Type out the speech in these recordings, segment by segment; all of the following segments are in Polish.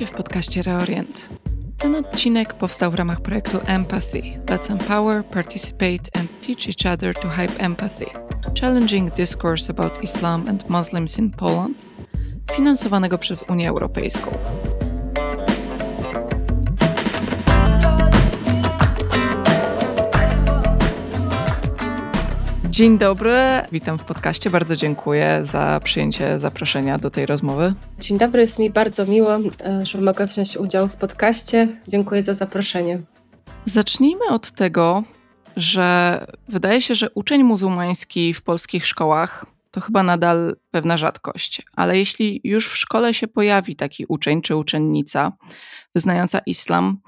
Witajcie w podcaście Reorient. Ten odcinek powstał w ramach projektu Empathy Let's Empower, Participate and Teach Each Other to Hype Empathy Challenging Discourse About Islam and Muslims in Poland, finansowanego przez Unię Europejską. Dzień dobry, witam w podcaście. Bardzo dziękuję za przyjęcie zaproszenia do tej rozmowy. Dzień dobry, jest mi bardzo miło, e, że mogę wziąć udział w podcaście. Dziękuję za zaproszenie. Zacznijmy od tego, że wydaje się, że uczeń muzułmański w polskich szkołach to chyba nadal pewna rzadkość, ale jeśli już w szkole się pojawi taki uczeń czy uczennica wyznająca islam,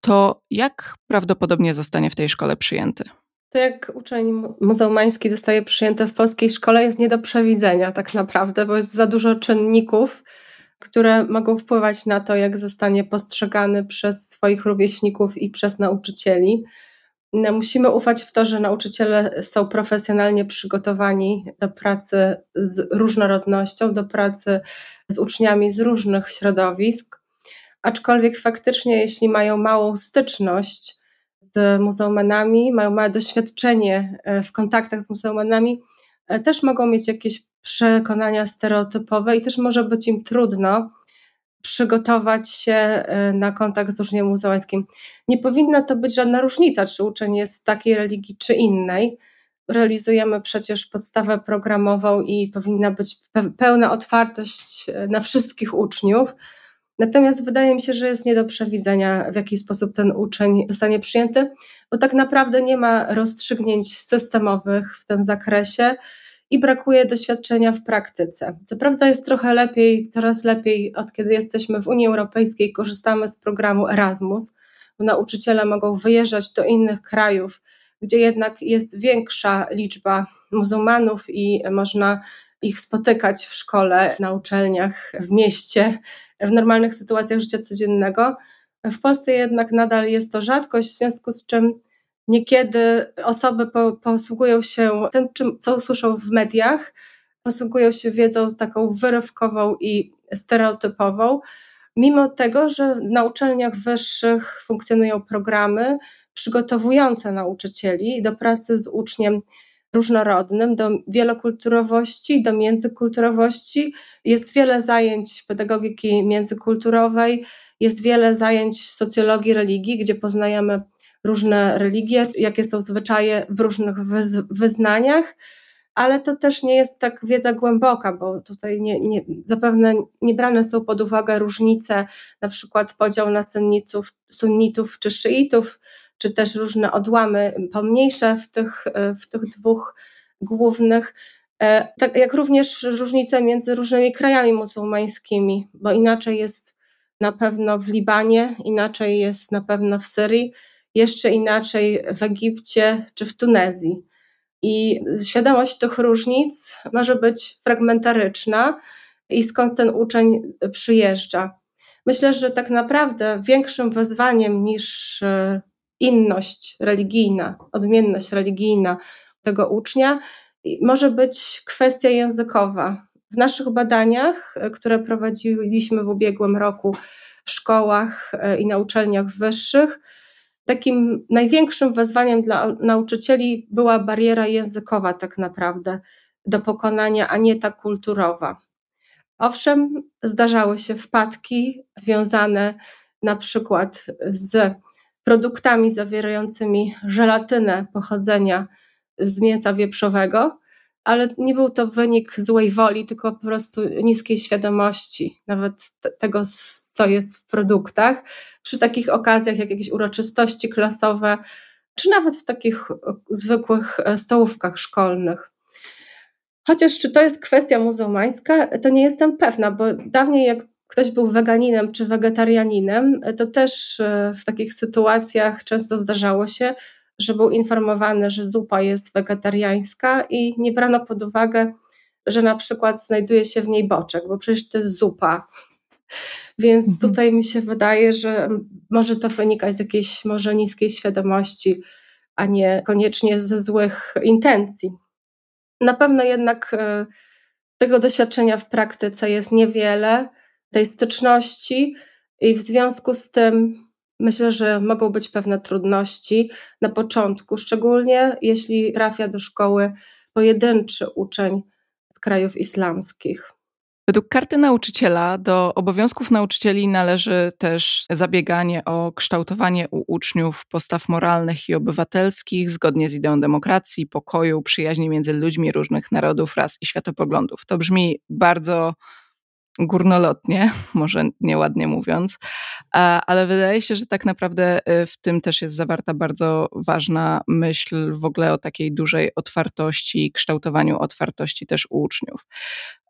to jak prawdopodobnie zostanie w tej szkole przyjęty? To jak uczeń muzułmański zostaje przyjęty w polskiej szkole jest nie do przewidzenia tak naprawdę, bo jest za dużo czynników, które mogą wpływać na to, jak zostanie postrzegany przez swoich rówieśników i przez nauczycieli. No, musimy ufać w to, że nauczyciele są profesjonalnie przygotowani do pracy z różnorodnością, do pracy z uczniami z różnych środowisk. Aczkolwiek faktycznie, jeśli mają małą styczność z muzułmanami, mają małe doświadczenie e, w kontaktach z muzułmanami, e, też mogą mieć jakieś przekonania stereotypowe i też może być im trudno przygotować się e, na kontakt z uczniem muzułmańskim. Nie powinna to być żadna różnica, czy uczeń jest takiej religii, czy innej. Realizujemy przecież podstawę programową i powinna być pełna otwartość na wszystkich uczniów. Natomiast wydaje mi się, że jest nie do przewidzenia, w jaki sposób ten uczeń zostanie przyjęty, bo tak naprawdę nie ma rozstrzygnięć systemowych w tym zakresie i brakuje doświadczenia w praktyce. Co prawda jest trochę lepiej, coraz lepiej, od kiedy jesteśmy w Unii Europejskiej, korzystamy z programu Erasmus. Nauczyciele mogą wyjeżdżać do innych krajów, gdzie jednak jest większa liczba muzułmanów i można ich spotykać w szkole, na uczelniach, w mieście, w normalnych sytuacjach życia codziennego. W Polsce jednak nadal jest to rzadkość, w związku z czym niekiedy osoby po, posługują się tym, czym, co usłyszą w mediach, posługują się wiedzą taką wyrywkową i stereotypową, mimo tego, że na uczelniach wyższych funkcjonują programy przygotowujące nauczycieli do pracy z uczniem różnorodnym, do wielokulturowości, do międzykulturowości. Jest wiele zajęć pedagogiki międzykulturowej, jest wiele zajęć socjologii religii, gdzie poznajemy różne religie, jakie są zwyczaje w różnych wyznaniach, ale to też nie jest tak wiedza głęboka, bo tutaj nie, nie, zapewne nie brane są pod uwagę różnice, na przykład podział na sunnitów, czy szyitów, czy też różne odłamy pomniejsze w tych, w tych dwóch głównych. E, tak jak również różnice między różnymi krajami muzułmańskimi, bo inaczej jest na pewno w Libanie, inaczej jest na pewno w Syrii, jeszcze inaczej w Egipcie czy w Tunezji. I świadomość tych różnic może być fragmentaryczna i skąd ten uczeń przyjeżdża. Myślę, że tak naprawdę większym wyzwaniem niż e, inność religijna, odmienność religijna tego ucznia może być kwestia językowa. W naszych badaniach, które prowadziliśmy w ubiegłym roku w szkołach e, i na uczelniach wyższych, takim największym wyzwaniem dla nauczycieli była bariera językowa, tak naprawdę, do pokonania, a nie ta kulturowa. Owszem, zdarzały się wpadki związane na przykład z produktami zawierającymi żelatynę pochodzenia z mięsa wieprzowego, ale nie był to wynik złej woli, tylko po prostu niskiej świadomości, nawet tego, co jest w produktach. Przy takich okazjach, jak jakieś uroczystości klasowe, czy nawet w takich zwykłych e, stołówkach szkolnych. Chociaż czy to jest kwestia muzułmańska, to nie jestem pewna, bo dawniej jak ktoś był weganinem czy wegetarianinem, to też e, w takich sytuacjach często zdarzało się, że był informowany, że zupa jest wegetariańska i nie brano pod uwagę, że na przykład znajduje się w niej boczek, bo przecież to jest zupa. Więc mhm. tutaj mi się wydaje, że może to wynikać z jakiejś może niskiej świadomości, a nie koniecznie ze złych intencji. Na pewno jednak e, tego doświadczenia w praktyce jest niewiele tej styczności I w związku z tym myślę, że mogą być pewne trudności na początku, szczególnie jeśli trafia do szkoły pojedynczy uczeń z krajów islamskich. Według karty nauczyciela do obowiązków nauczycieli należy też zabieganie o kształtowanie u uczniów postaw moralnych i obywatelskich zgodnie z ideą demokracji, pokoju, przyjaźni między ludźmi różnych narodów, ras i światopoglądów. To brzmi bardzo górnolotnie, może nieładnie mówiąc, ale wydaje się, że tak naprawdę y, w tym też jest zawarta bardzo ważna myśl w ogóle o takiej dużej otwartości, kształtowaniu otwartości też u uczniów.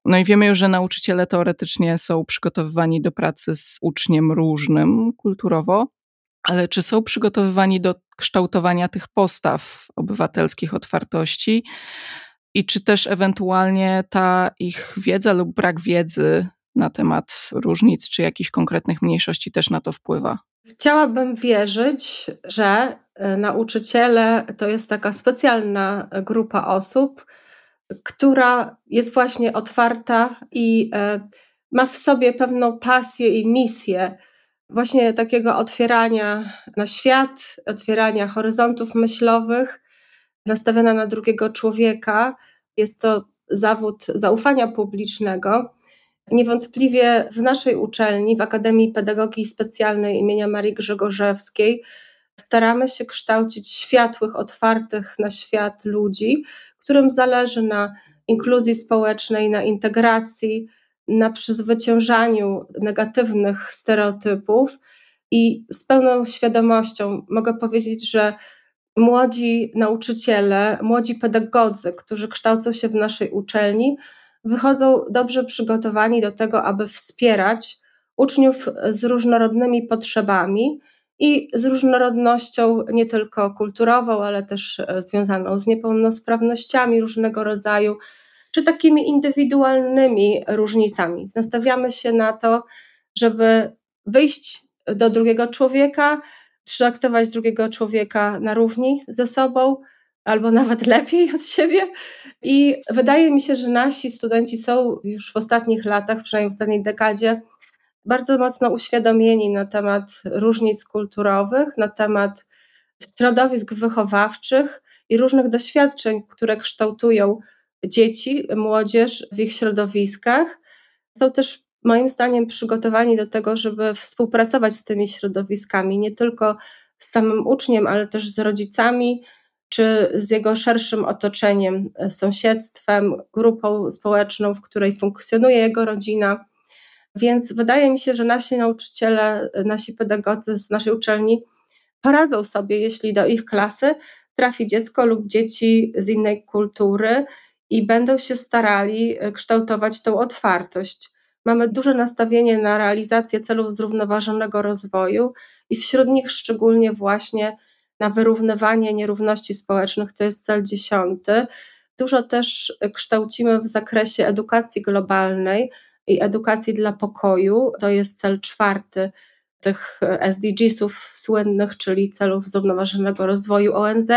No i wiemy już, że nauczyciele teoretycznie są przygotowywani do pracy z uczniem różnym kulturowo, ale czy są przygotowywani do kształtowania tych postaw obywatelskich otwartości? I czy też ewentualnie ta ich wiedza lub brak wiedzy na temat różnic czy jakichś konkretnych mniejszości też na to wpływa? Chciałabym wierzyć, że e, nauczyciele to jest taka specjalna grupa osób, która jest właśnie otwarta i e, ma w sobie pewną pasję i misję właśnie takiego otwierania na świat, otwierania horyzontów myślowych, nastawiona na drugiego człowieka. Jest to zawód zaufania publicznego. Niewątpliwie w naszej uczelni, w Akademii Pedagogiki Specjalnej imienia Marii Grzegorzewskiej, staramy się kształcić światłych, otwartych na świat ludzi, którym zależy na inkluzji społecznej, na integracji, na przezwyciężaniu negatywnych stereotypów. I z pełną świadomością mogę powiedzieć, że młodzi nauczyciele, młodzi pedagodzy, którzy kształcą się w naszej uczelni, wychodzą dobrze przygotowani do tego, aby wspierać uczniów z różnorodnymi potrzebami i z różnorodnością nie tylko kulturową, ale też e, związaną z niepełnosprawnościami różnego rodzaju, czy takimi indywidualnymi różnicami. Nastawiamy się na to, żeby wyjść do drugiego człowieka, traktować drugiego człowieka na równi ze sobą, albo nawet lepiej od siebie. I wydaje mi się, że nasi studenci są już w ostatnich latach, przynajmniej w ostatniej dekadzie, bardzo mocno uświadomieni na temat różnic kulturowych, na temat środowisk wychowawczych i różnych doświadczeń, które kształtują dzieci, młodzież w ich środowiskach. Są też moim zdaniem przygotowani do tego, żeby współpracować z tymi środowiskami, nie tylko z samym uczniem, ale też z rodzicami, czy z jego szerszym otoczeniem, sąsiedztwem, grupą społeczną, w której funkcjonuje jego rodzina. Więc wydaje mi się, że nasi nauczyciele, nasi pedagodzy z naszej uczelni poradzą sobie, jeśli do ich klasy trafi dziecko lub dzieci z innej kultury i będą się starali kształtować tą otwartość. Mamy duże nastawienie na realizację celów zrównoważonego rozwoju i wśród nich szczególnie właśnie na wyrównywanie nierówności społecznych, to jest cel dziesiąty. Dużo też kształcimy w zakresie edukacji globalnej i edukacji dla pokoju, to jest cel czwarty tych SDGs-ów słynnych, czyli celów zrównoważonego rozwoju ONZ.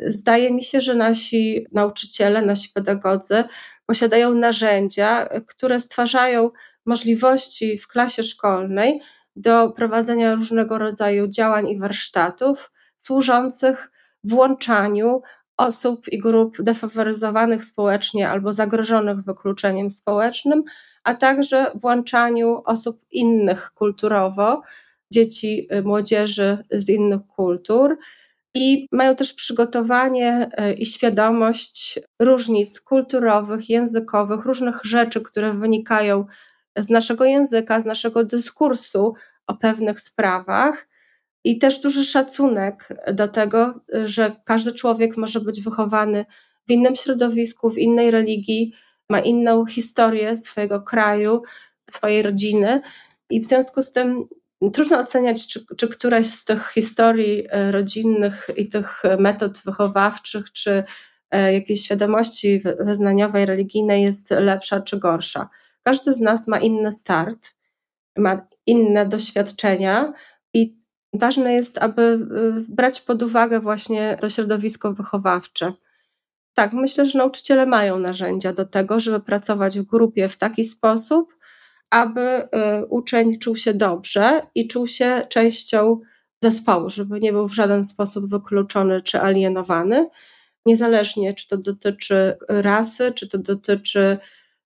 Zdaje mi się, że nasi nauczyciele, nasi pedagodzy posiadają narzędzia, które stwarzają możliwości w klasie szkolnej do prowadzenia różnego rodzaju działań i warsztatów służących włączaniu osób i grup defaworyzowanych społecznie albo zagrożonych wykluczeniem społecznym, a także włączaniu osób innych kulturowo, dzieci, y, młodzieży z innych kultur. I mają też przygotowanie y, i świadomość różnic kulturowych, językowych, różnych rzeczy, które wynikają z naszego języka, z naszego dyskursu o pewnych sprawach. I też duży szacunek do tego, że każdy człowiek może być wychowany w innym środowisku, w innej religii, ma inną historię swojego kraju, swojej rodziny. I w związku z tym trudno oceniać, czy, czy któraś z tych historii e, rodzinnych i tych metod wychowawczych, czy e, jakiejś świadomości wyznaniowej, religijnej jest lepsza czy gorsza. Każdy z nas ma inny start, ma inne doświadczenia i ważne jest, aby y, brać pod uwagę właśnie to środowisko wychowawcze. Tak, myślę, że nauczyciele mają narzędzia do tego, żeby pracować w grupie w taki sposób, aby y, uczeń czuł się dobrze i czuł się częścią zespołu, żeby nie był w żaden sposób wykluczony czy alienowany, niezależnie czy to dotyczy rasy, czy to dotyczy,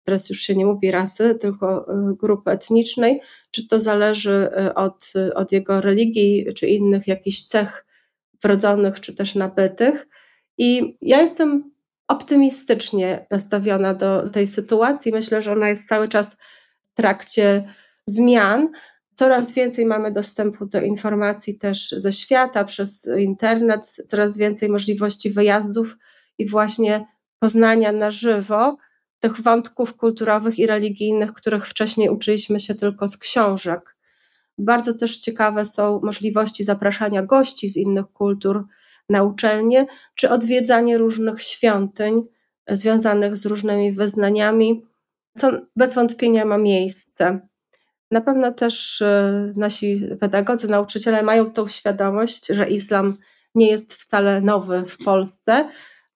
teraz już się nie mówi rasy, tylko y, grupy etnicznej, czy to zależy y, od, od jego religii, czy innych jakichś cech wrodzonych, czy też nabytych. I ja jestem optymistycznie nastawiona do tej sytuacji. Myślę, że ona jest cały czas trakcie zmian. Coraz więcej mamy dostępu do informacji też ze świata przez internet, coraz więcej możliwości wyjazdów i właśnie poznania na żywo tych wątków kulturowych i religijnych, których wcześniej uczyliśmy się tylko z książek. Bardzo też ciekawe są możliwości zapraszania gości z innych kultur na uczelnię, czy odwiedzanie różnych świątyń związanych z różnymi wyznaniami, co bez wątpienia ma miejsce. Na pewno też e, nasi pedagodzy, nauczyciele mają tą świadomość, że islam nie jest wcale nowy w Polsce,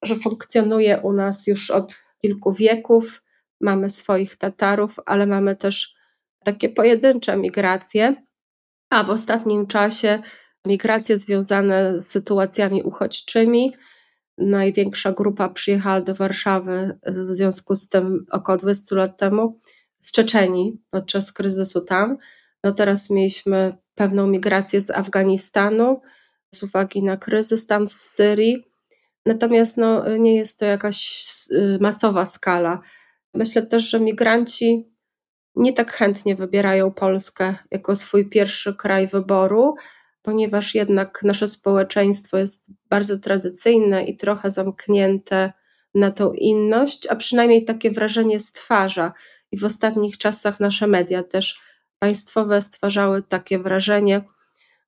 że funkcjonuje u nas już od kilku wieków. Mamy swoich Tatarów, ale mamy też takie pojedyncze migracje, a w ostatnim czasie migracje związane z sytuacjami uchodźczymi. Największa grupa przyjechała do Warszawy w związku z tym około 20 lat temu z Czeczenii podczas kryzysu tam. No teraz mieliśmy pewną migrację z Afganistanu z uwagi na kryzys tam z Syrii. Natomiast no, nie jest to jakaś y, masowa skala. Myślę też, że migranci nie tak chętnie wybierają Polskę jako swój pierwszy kraj wyboru, ponieważ jednak nasze społeczeństwo jest bardzo tradycyjne i trochę zamknięte na tą inność, a przynajmniej takie wrażenie stwarza. I w ostatnich czasach nasze media też państwowe stwarzały takie wrażenie.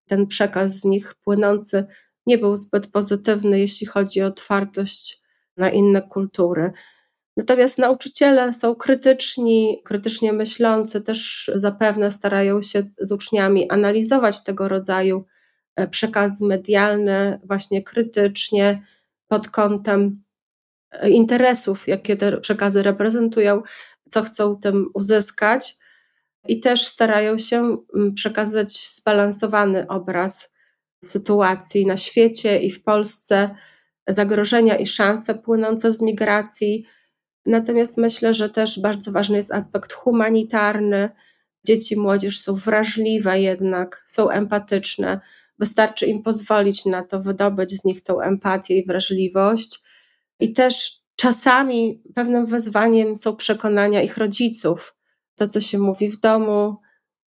Ten przekaz z nich płynący nie był zbyt pozytywny, jeśli chodzi o otwartość na inne kultury. Natomiast nauczyciele są krytyczni, krytycznie myślący, też zapewne starają się z uczniami analizować tego rodzaju e, przekazy medialne, właśnie krytycznie, pod kątem e, interesów, jakie te przekazy reprezentują, co chcą tym uzyskać, i też starają się mm, przekazać zbalansowany obraz sytuacji na świecie i w Polsce, zagrożenia i szanse płynące z migracji Natomiast myślę, że też bardzo ważny jest aspekt humanitarny. Dzieci, młodzież są wrażliwe jednak, są empatyczne. Wystarczy im pozwolić na to, wydobyć z nich tą empatię i wrażliwość. I też czasami pewnym wyzwaniem są przekonania ich rodziców. To, co się mówi w domu,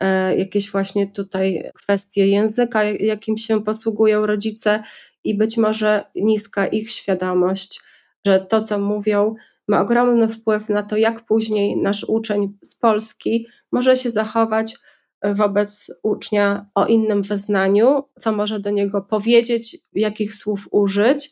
e, jakieś właśnie tutaj kwestie języka, jakim się posługują rodzice, i być może niska ich świadomość, że to, co mówią, ma ogromny wpływ na to, jak później nasz uczeń z Polski może się zachować e, wobec ucznia o innym wyznaniu, co może do niego powiedzieć, jakich słów użyć.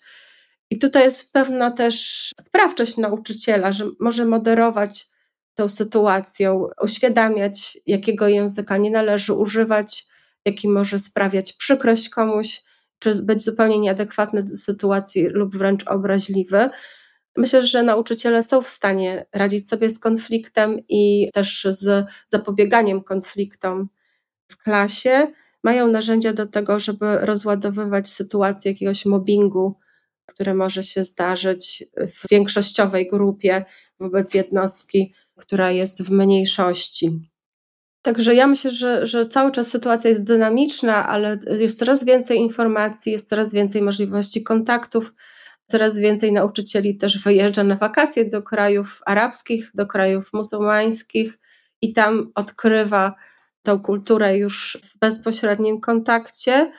I tutaj jest pewna też sprawczość nauczyciela, że może moderować tą sytuacją, uświadamiać, jakiego języka nie należy używać, jaki może sprawiać przykrość komuś, czy być zupełnie nieadekwatny do sytuacji lub wręcz obraźliwy. Myślę, że nauczyciele są w stanie radzić sobie z konfliktem i też z zapobieganiem konfliktom w klasie. Mają narzędzia do tego, żeby rozładowywać sytuację jakiegoś mobbingu, które może się zdarzyć w większościowej grupie wobec jednostki, która jest w mniejszości. Także ja myślę, że, że cały czas sytuacja jest dynamiczna, ale jest coraz więcej informacji, jest coraz więcej możliwości kontaktów Coraz więcej nauczycieli też wyjeżdża na wakacje do krajów arabskich, do krajów muzułmańskich i tam odkrywa tą kulturę już w bezpośrednim kontakcie.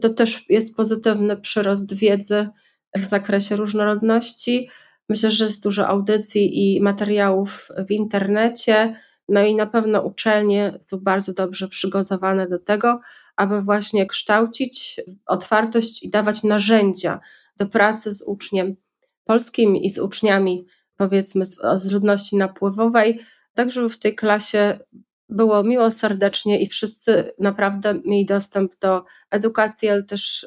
To też jest pozytywny przyrost wiedzy w zakresie różnorodności. Myślę, że jest dużo audycji i materiałów w internecie. No i na pewno uczelnie są bardzo dobrze przygotowane do tego, aby właśnie kształcić otwartość i dawać narzędzia do pracy z uczniem polskim i z uczniami, powiedzmy, z, z ludności napływowej, tak żeby w tej klasie było miło serdecznie i wszyscy naprawdę mieli dostęp do edukacji, ale też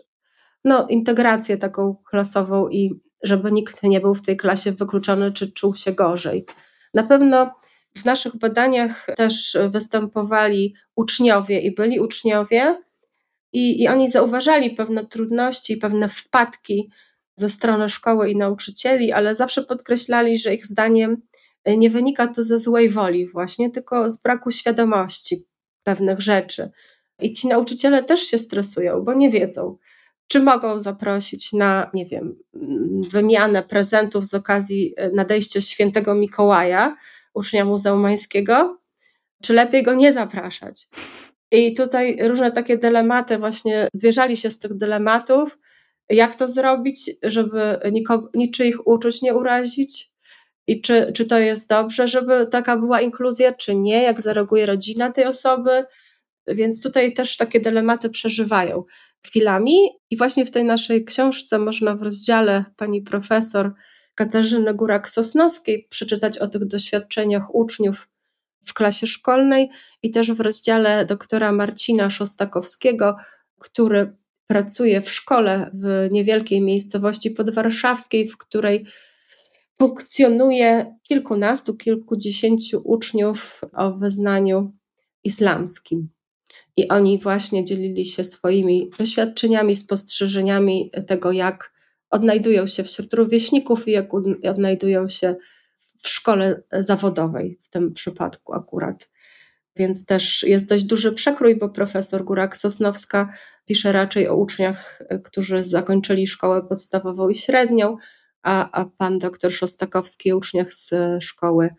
no, integrację taką klasową i żeby nikt nie był w tej klasie wykluczony czy czuł się gorzej. Na pewno W naszych badaniach też występowali uczniowie i byli uczniowie, i, i oni zauważali pewne trudności, pewne wpadki ze strony szkoły i nauczycieli, ale zawsze podkreślali, że ich zdaniem nie wynika to ze złej woli, właśnie, tylko z braku świadomości pewnych rzeczy. I ci nauczyciele też się stresują, bo nie wiedzą, czy mogą zaprosić na, nie wiem, wymianę prezentów z okazji e, nadejścia świętego Mikołaja, ucznia muzułmańskiego, czy lepiej go nie zapraszać. I tutaj różne takie dylematy, właśnie zwierzali się z tych dylematów, jak to zrobić, żeby niko, niczyich uczuć nie urazić, i czy, czy to jest dobrze, żeby taka była inkluzja, czy nie, jak zareaguje rodzina tej osoby. Więc tutaj też takie dylematy przeżywają chwilami. I właśnie w tej naszej książce można w rozdziale pani profesor Katarzyny Górak-Sosnowskiej przeczytać o tych doświadczeniach uczniów w klasie szkolnej i też w rozdziale doktora Marcina Szostakowskiego, który pracuje w szkole w niewielkiej miejscowości podwarszawskiej, w której funkcjonuje kilkunastu, kilkudziesięciu uczniów o wyznaniu islamskim. I oni właśnie dzielili się swoimi doświadczeniami, spostrzeżeniami tego, jak odnajdują się wśród rówieśników i jak odnajdują się w szkole zawodowej, w tym przypadku akurat. Więc też jest dość duży przekrój, bo profesor Górak-Sosnowska pisze raczej o uczniach, którzy zakończyli szkołę podstawową i średnią, a, a pan doktor Szostakowski o uczniach z szkoły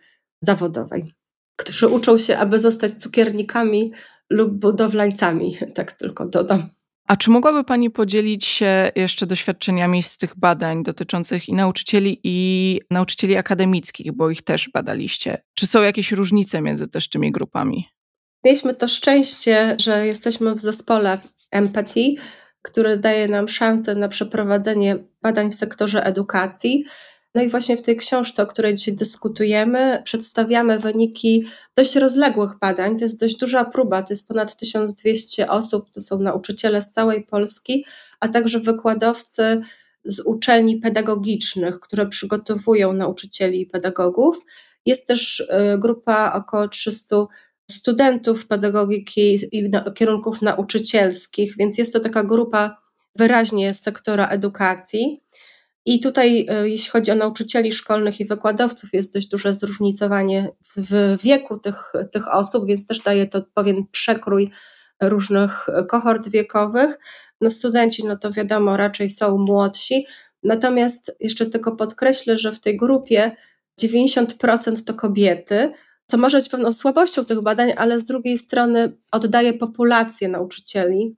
zawodowej, którzy uczą się, aby zostać cukiernikami lub budowlańcami, tak tylko dodam. A czy mogłaby Pani podzielić się jeszcze doświadczeniami z tych badań dotyczących i nauczycieli, i nauczycieli akademickich, bo ich też badaliście? Czy są jakieś różnice między też tymi grupami? Mieliśmy to szczęście, że jesteśmy w zespole Empathy, który daje nam szansę na przeprowadzenie badań w sektorze edukacji. No i właśnie w tej książce, o której dzisiaj dyskutujemy, przedstawiamy wyniki dość rozległych badań. To jest dość duża próba, to jest ponad 1200 osób, to są nauczyciele z całej Polski, a także wykładowcy z uczelni pedagogicznych, które przygotowują nauczycieli i pedagogów. Jest też y, grupa około 300 studentów pedagogiki i kierunków nauczycielskich, więc jest to taka grupa wyraźnie sektora edukacji. I tutaj, e, jeśli chodzi o nauczycieli szkolnych i wykładowców, jest dość duże zróżnicowanie w wieku tych, tych osób, więc też daje to pewien przekrój różnych kohort wiekowych. No studenci, no to wiadomo, raczej są młodsi. Natomiast jeszcze tylko podkreślę, że w tej grupie 90% to kobiety, co może być pewną słabością tych badań, ale z drugiej strony oddaje populację nauczycieli.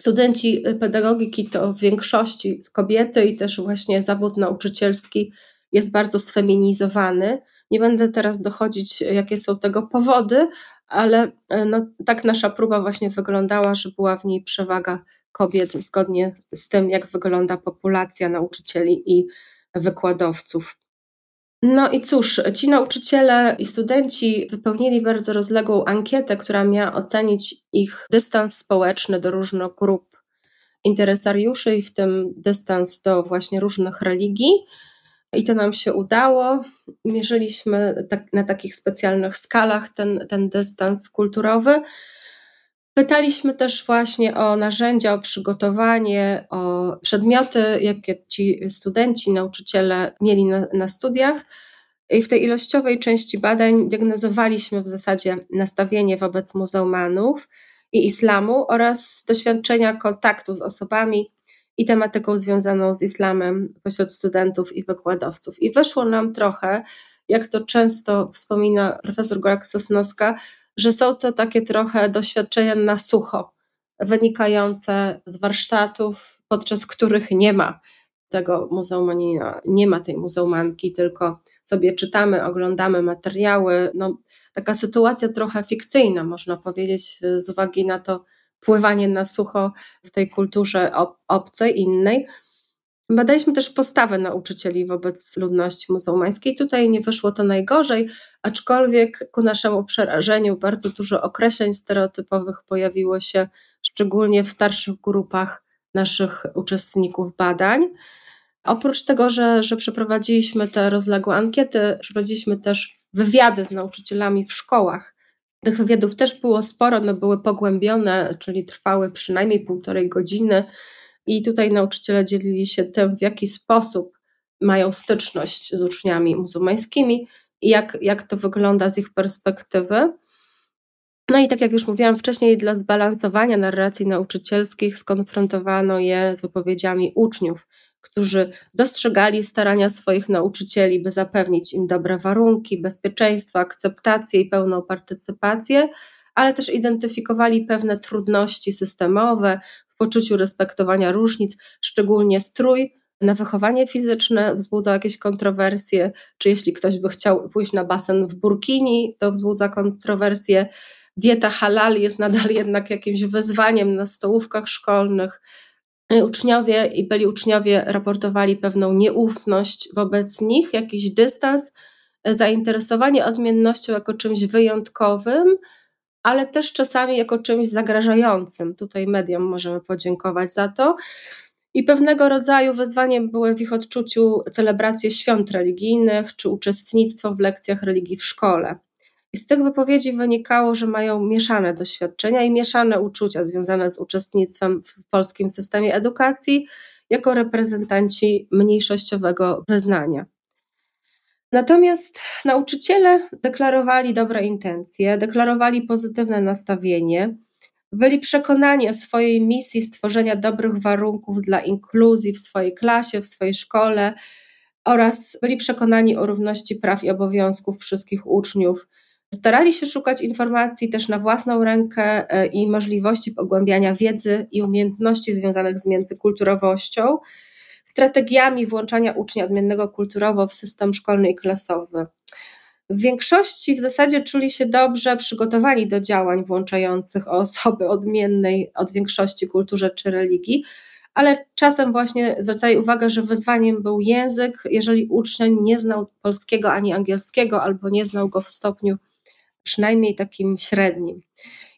Studenci pedagogiki to w większości kobiety i też właśnie zawód nauczycielski jest bardzo sfeminizowany. Nie będę teraz dochodzić, jakie są tego powody, ale e, no, tak nasza próba właśnie wyglądała, że była w niej przewaga kobiet zgodnie z tym, jak wygląda populacja nauczycieli i wykładowców. No i cóż, ci nauczyciele i studenci wypełnili bardzo rozległą ankietę, która miała ocenić ich dystans społeczny do różnych grup interesariuszy i w tym dystans do właśnie różnych religii. I to nam się udało. Mierzyliśmy tak, na takich specjalnych skalach ten, ten dystans kulturowy. Pytaliśmy też właśnie o narzędzia, o przygotowanie, o przedmioty, jakie ci studenci, nauczyciele mieli na, na studiach. I w tej ilościowej części badań diagnozowaliśmy w zasadzie nastawienie wobec muzułmanów i islamu oraz doświadczenia kontaktu z osobami i tematyką związaną z islamem pośród studentów i wykładowców. I wyszło nam trochę, jak to często wspomina profesor Gorak Sosnowska, że są to takie trochę doświadczenia na sucho, wynikające z warsztatów, podczas których nie ma tego muzułmanina, nie ma tej muzułmanki, tylko sobie czytamy, oglądamy materiały. No, taka sytuacja trochę fikcyjna, można powiedzieć, z uwagi na to pływanie na sucho w tej kulturze obcej, innej. Badaliśmy też postawę nauczycieli wobec ludności muzułmańskiej. Tutaj nie wyszło to najgorzej, aczkolwiek ku naszemu przerażeniu bardzo dużo określeń stereotypowych pojawiło się, szczególnie w starszych grupach naszych uczestników badań. Oprócz tego, że, że przeprowadziliśmy te rozległe ankiety, przeprowadziliśmy też wywiady z nauczycielami w szkołach. Tych wywiadów też było sporo, one były pogłębione, czyli trwały przynajmniej półtorej godziny. I tutaj nauczyciele dzielili się tym, w jaki sposób mają styczność z uczniami muzułmańskimi i jak, jak to wygląda z ich perspektywy. No i tak jak już mówiłam wcześniej, dla zbalansowania narracji nauczycielskich skonfrontowano je z wypowiedziami uczniów, którzy dostrzegali starania swoich nauczycieli, by zapewnić im dobre warunki, bezpieczeństwo, akceptację i pełną partycypację, ale też identyfikowali pewne trudności systemowe poczuciu respektowania różnic, szczególnie strój na wychowanie fizyczne wzbudza jakieś kontrowersje, czy jeśli ktoś by chciał pójść na basen w burkini, to wzbudza kontrowersje. Dieta halal jest nadal jednak jakimś wyzwaniem na stołówkach szkolnych. Uczniowie i byli uczniowie raportowali pewną nieufność wobec nich, jakiś dystans, zainteresowanie odmiennością jako czymś wyjątkowym, ale też czasami jako czymś zagrażającym. Tutaj mediom możemy podziękować za to. I pewnego rodzaju wyzwaniem były w ich odczuciu celebracje świąt religijnych czy uczestnictwo w lekcjach religii w szkole. I z tych wypowiedzi wynikało, że mają mieszane doświadczenia i mieszane uczucia związane z uczestnictwem w polskim systemie edukacji jako reprezentanci mniejszościowego wyznania. Natomiast nauczyciele deklarowali dobre intencje, deklarowali pozytywne nastawienie, byli przekonani o swojej misji stworzenia dobrych warunków dla inkluzji w swojej klasie, w swojej szkole oraz byli przekonani o równości praw i obowiązków wszystkich uczniów. Starali się szukać informacji też na własną rękę e, i możliwości pogłębiania wiedzy i umiejętności związanych z międzykulturowością, strategiami włączania ucznia odmiennego kulturowo w system szkolny i klasowy. W większości w zasadzie czuli się dobrze przygotowani do działań włączających osoby odmiennej od większości kulturze czy religii, ale czasem właśnie zwracali uwagę, że wyzwaniem był język, jeżeli uczeń nie znał polskiego ani angielskiego, albo nie znał go w stopniu przynajmniej takim średnim.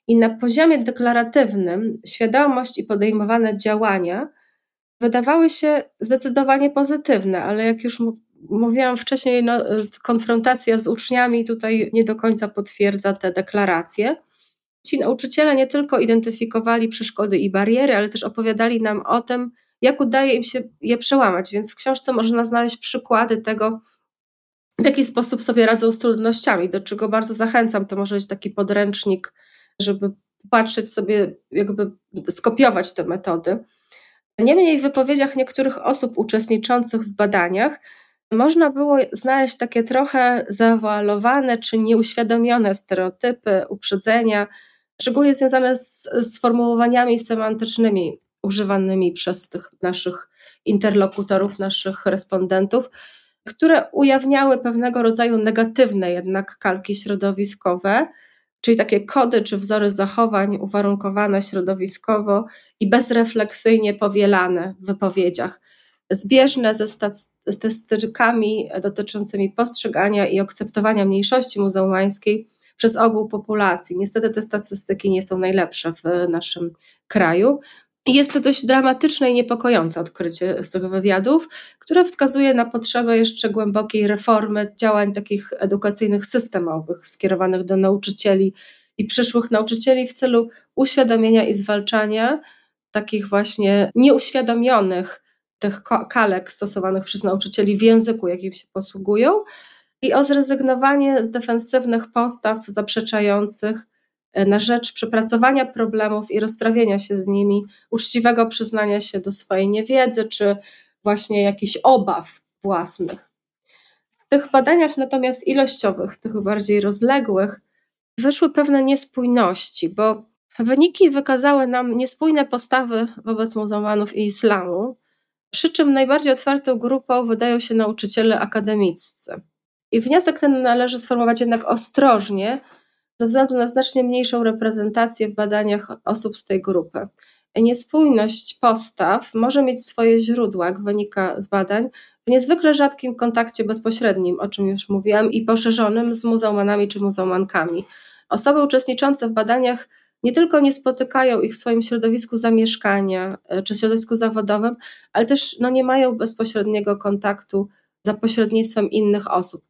I na poziomie deklaratywnym świadomość i podejmowane działania wydawały się zdecydowanie pozytywne, ale jak już mówiłam wcześniej, no, y, konfrontacja z uczniami tutaj nie do końca potwierdza te deklaracje. Ci nauczyciele nie tylko identyfikowali przeszkody i bariery, ale też opowiadali nam o tym, jak udaje im się je przełamać. Więc w książce można znaleźć przykłady tego, w jaki sposób sobie radzą z trudnościami, do czego bardzo zachęcam. To może być taki podręcznik, żeby patrzeć sobie, jakby skopiować te metody. Niemniej w wypowiedziach niektórych osób uczestniczących w badaniach można było znaleźć takie trochę zawoalowane czy nieuświadomione stereotypy, uprzedzenia, szczególnie związane z sformułowaniami semantycznymi używanymi przez tych naszych interlokutorów, naszych respondentów, które ujawniały pewnego rodzaju negatywne jednak kalki środowiskowe, czyli takie kody czy wzory zachowań uwarunkowane środowiskowo i bezrefleksyjnie powielane w wypowiedziach zbieżne ze statystykami dotyczącymi postrzegania i akceptowania mniejszości muzułmańskiej przez ogół populacji. Niestety te statystyki nie są najlepsze w naszym kraju. Jest to dość dramatyczne i niepokojące odkrycie z tych wywiadów, które wskazuje na potrzebę jeszcze głębokiej reformy działań takich edukacyjnych systemowych skierowanych do nauczycieli i przyszłych nauczycieli w celu uświadomienia i zwalczania takich właśnie nieuświadomionych tych kalek stosowanych przez nauczycieli w języku, jakim się posługują, i o zrezygnowanie z defensywnych postaw zaprzeczających na rzecz przepracowania problemów i rozprawienia się z nimi, uczciwego przyznania się do swojej niewiedzy, czy właśnie jakichś obaw własnych. W tych badaniach natomiast ilościowych, tych bardziej rozległych, wyszły pewne niespójności, bo wyniki wykazały nam niespójne postawy wobec muzułmanów i islamu, przy czym najbardziej otwartą grupą wydają się nauczyciele akademiccy. I wniosek ten należy sformułować jednak ostrożnie, ze względu na znacznie mniejszą reprezentację w badaniach osób z tej grupy. Niespójność postaw może mieć swoje źródła, jak wynika z badań, w niezwykle rzadkim kontakcie bezpośrednim, o czym już mówiłam, i poszerzonym z muzułmanami czy muzułmankami. Osoby uczestniczące w badaniach nie tylko nie spotykają ich w swoim środowisku zamieszkania e, czy środowisku zawodowym, ale też no, nie mają bezpośredniego kontaktu za pośrednictwem innych osób.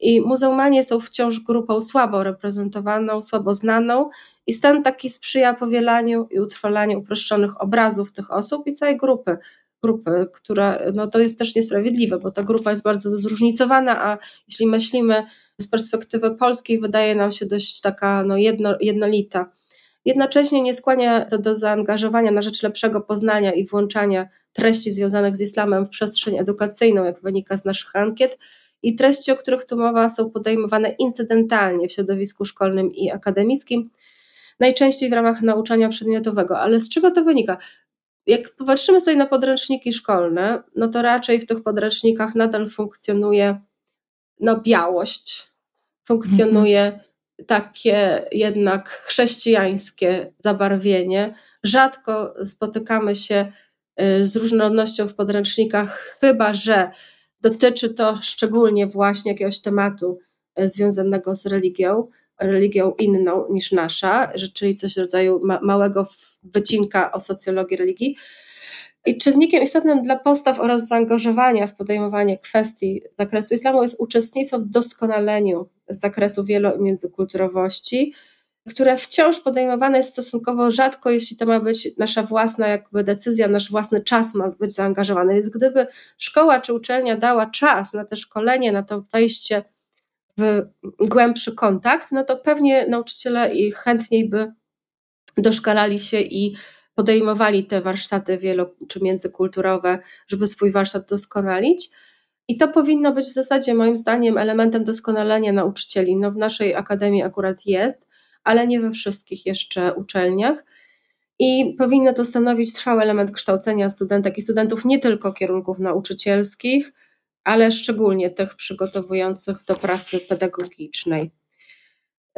I muzułmanie są wciąż grupą słabo reprezentowaną, słabo znaną, i stan taki sprzyja powielaniu i utrwalaniu uproszczonych obrazów tych osób i całej grupy. Grupy, która no to jest też niesprawiedliwe, bo ta grupa jest bardzo zróżnicowana, a jeśli myślimy z perspektywy polskiej, wydaje nam się dość taka no jedno, jednolita. Jednocześnie nie skłania to do zaangażowania na rzecz lepszego poznania i włączania treści związanych z islamem w przestrzeń edukacyjną, jak wynika z naszych ankiet, i treści, o których tu mowa, są podejmowane incydentalnie w środowisku szkolnym i akademickim, najczęściej w ramach nauczania przedmiotowego. Ale z czego to wynika? Jak popatrzymy sobie na podręczniki szkolne, no to raczej w tych podręcznikach nadal funkcjonuje no, białość, funkcjonuje mhm. takie jednak chrześcijańskie zabarwienie. Rzadko spotykamy się y, z różnorodnością w podręcznikach, chyba że dotyczy to szczególnie właśnie jakiegoś tematu y, związanego z religią religią inną niż nasza, czyli coś w rodzaju ma małego wycinka o socjologii religii. I czynnikiem istotnym dla postaw oraz zaangażowania w podejmowanie kwestii zakresu islamu jest uczestnictwo w doskonaleniu zakresu wielo- i międzykulturowości, które wciąż podejmowane jest stosunkowo rzadko, jeśli to ma być nasza własna jakby decyzja, nasz własny czas ma być zaangażowany. Więc gdyby szkoła czy uczelnia dała czas na te szkolenie, na to wejście w głębszy kontakt, no to pewnie nauczyciele i chętniej by doszkalali się i podejmowali te warsztaty wielo- czy międzykulturowe, żeby swój warsztat doskonalić. I to powinno być w zasadzie moim zdaniem elementem doskonalenia nauczycieli. No w naszej akademii akurat jest, ale nie we wszystkich jeszcze uczelniach. I powinno to stanowić trwały element kształcenia studentek i studentów nie tylko kierunków nauczycielskich, ale szczególnie tych przygotowujących do pracy pedagogicznej.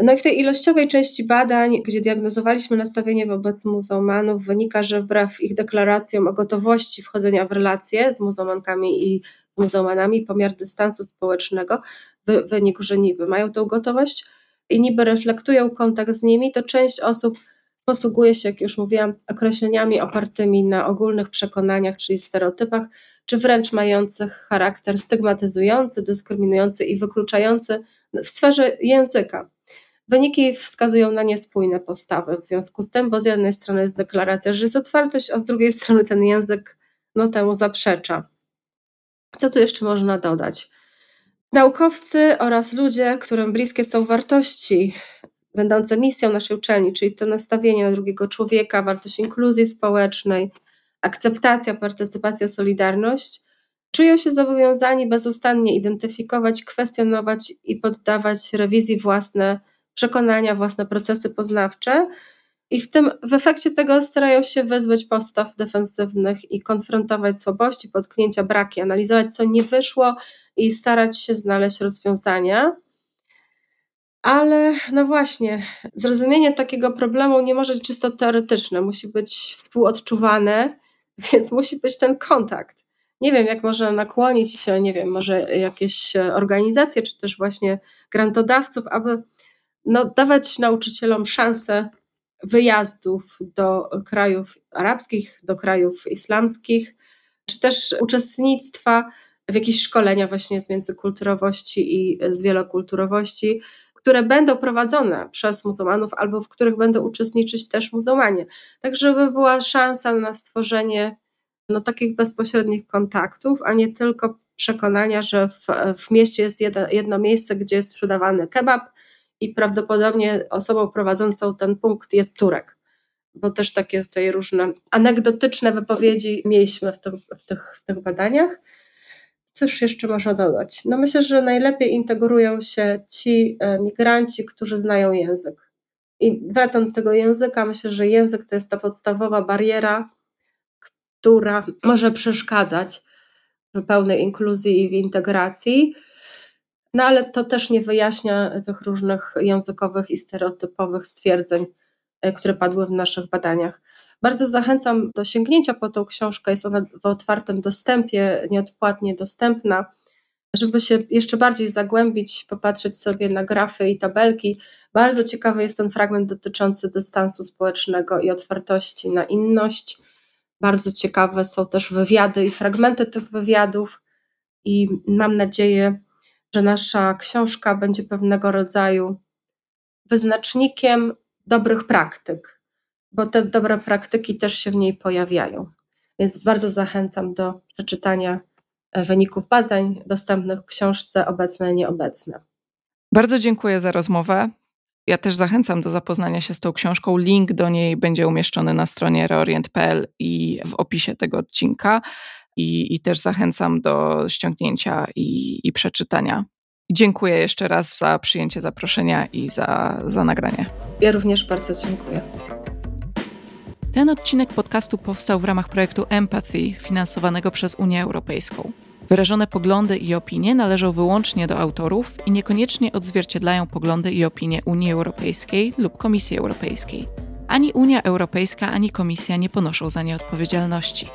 No i w tej ilościowej części badań, gdzie diagnozowaliśmy nastawienie wobec muzułmanów, wynika, że wbrew ich deklaracjom o gotowości wchodzenia w relacje z muzułmankami i muzułmanami, pomiar dystansu społecznego wynikł, że niby mają tą gotowość i niby reflektują kontakt z nimi, to część osób posługuje się, jak już mówiłam, określeniami opartymi na ogólnych przekonaniach, czyli stereotypach, czy wręcz mających charakter stygmatyzujący, dyskryminujący i wykluczający w sferze języka. Wyniki wskazują na niespójne postawy w związku z tym, bo z jednej strony jest deklaracja, że jest otwartość, a z drugiej strony ten język no, temu zaprzecza. Co tu jeszcze można dodać? Naukowcy oraz ludzie, którym bliskie są wartości będące misją naszej uczelni, czyli to nastawienie na drugiego człowieka, wartość inkluzji społecznej, akceptacja, partycypacja, solidarność, czują się zobowiązani bezustannie identyfikować, kwestionować i poddawać rewizji własne przekonania, własne procesy poznawcze. I w tym w efekcie tego starają się wyzbyć postaw defensywnych i konfrontować słabości, potknięcia, braki, analizować, co nie wyszło i starać się znaleźć rozwiązania. Ale no właśnie, zrozumienie takiego problemu nie może być czysto teoretyczne, musi być współodczuwane, więc musi być ten kontakt. Nie wiem, jak można nakłonić się, nie wiem, może jakieś organizacje, czy też właśnie grantodawców, aby no, dawać nauczycielom szansę wyjazdów do krajów arabskich, do krajów islamskich, czy też uczestnictwa w jakichś szkoleniach właśnie z międzykulturowości i z wielokulturowości, które będą prowadzone przez muzułmanów albo w których będą uczestniczyć też muzułmanie. Tak, żeby była szansa na stworzenie no, takich bezpośrednich kontaktów, a nie tylko przekonania, że w, w mieście jest jedno, jedno miejsce, gdzie jest sprzedawany kebab i prawdopodobnie osobą prowadzącą ten punkt jest Turek. Bo też takie tutaj różne anegdotyczne wypowiedzi mieliśmy w, w, tych, w tych badaniach. Cóż jeszcze można dodać? No myślę, że najlepiej integrują się ci e, migranci, którzy znają język. I wracam do tego języka. Myślę, że język to jest ta podstawowa bariera, która może przeszkadzać w pełnej inkluzji i w integracji. No ale to też nie wyjaśnia tych różnych językowych i stereotypowych stwierdzeń, e, które padły w naszych badaniach. Bardzo zachęcam do sięgnięcia po tą książkę, jest ona w otwartym dostępie, nieodpłatnie dostępna, żeby się jeszcze bardziej zagłębić, popatrzeć sobie na grafy i tabelki. Bardzo ciekawy jest ten fragment dotyczący dystansu społecznego i otwartości na inność. Bardzo ciekawe są też wywiady i fragmenty tych wywiadów, i mam nadzieję, że nasza książka będzie pewnego rodzaju wyznacznikiem dobrych praktyk, bo te dobre praktyki też się w niej pojawiają. Więc bardzo zachęcam do przeczytania e, wyników badań dostępnych w książce Obecne Nieobecne. Bardzo dziękuję za rozmowę. Ja też zachęcam do zapoznania się z tą książką. Link do niej będzie umieszczony na stronie reorient.pl i w opisie tego odcinka. I, i też zachęcam do ściągnięcia i, i przeczytania. Dziękuję jeszcze raz za przyjęcie zaproszenia i za, za nagranie. Ja również bardzo dziękuję. Ten odcinek podcastu powstał w ramach projektu Empathy, finansowanego przez Unię Europejską. Wyrażone poglądy i opinie należą wyłącznie do autorów i niekoniecznie odzwierciedlają poglądy i opinie Unii Europejskiej lub Komisji Europejskiej. Ani Unia Europejska, ani Komisja nie ponoszą za nie odpowiedzialności.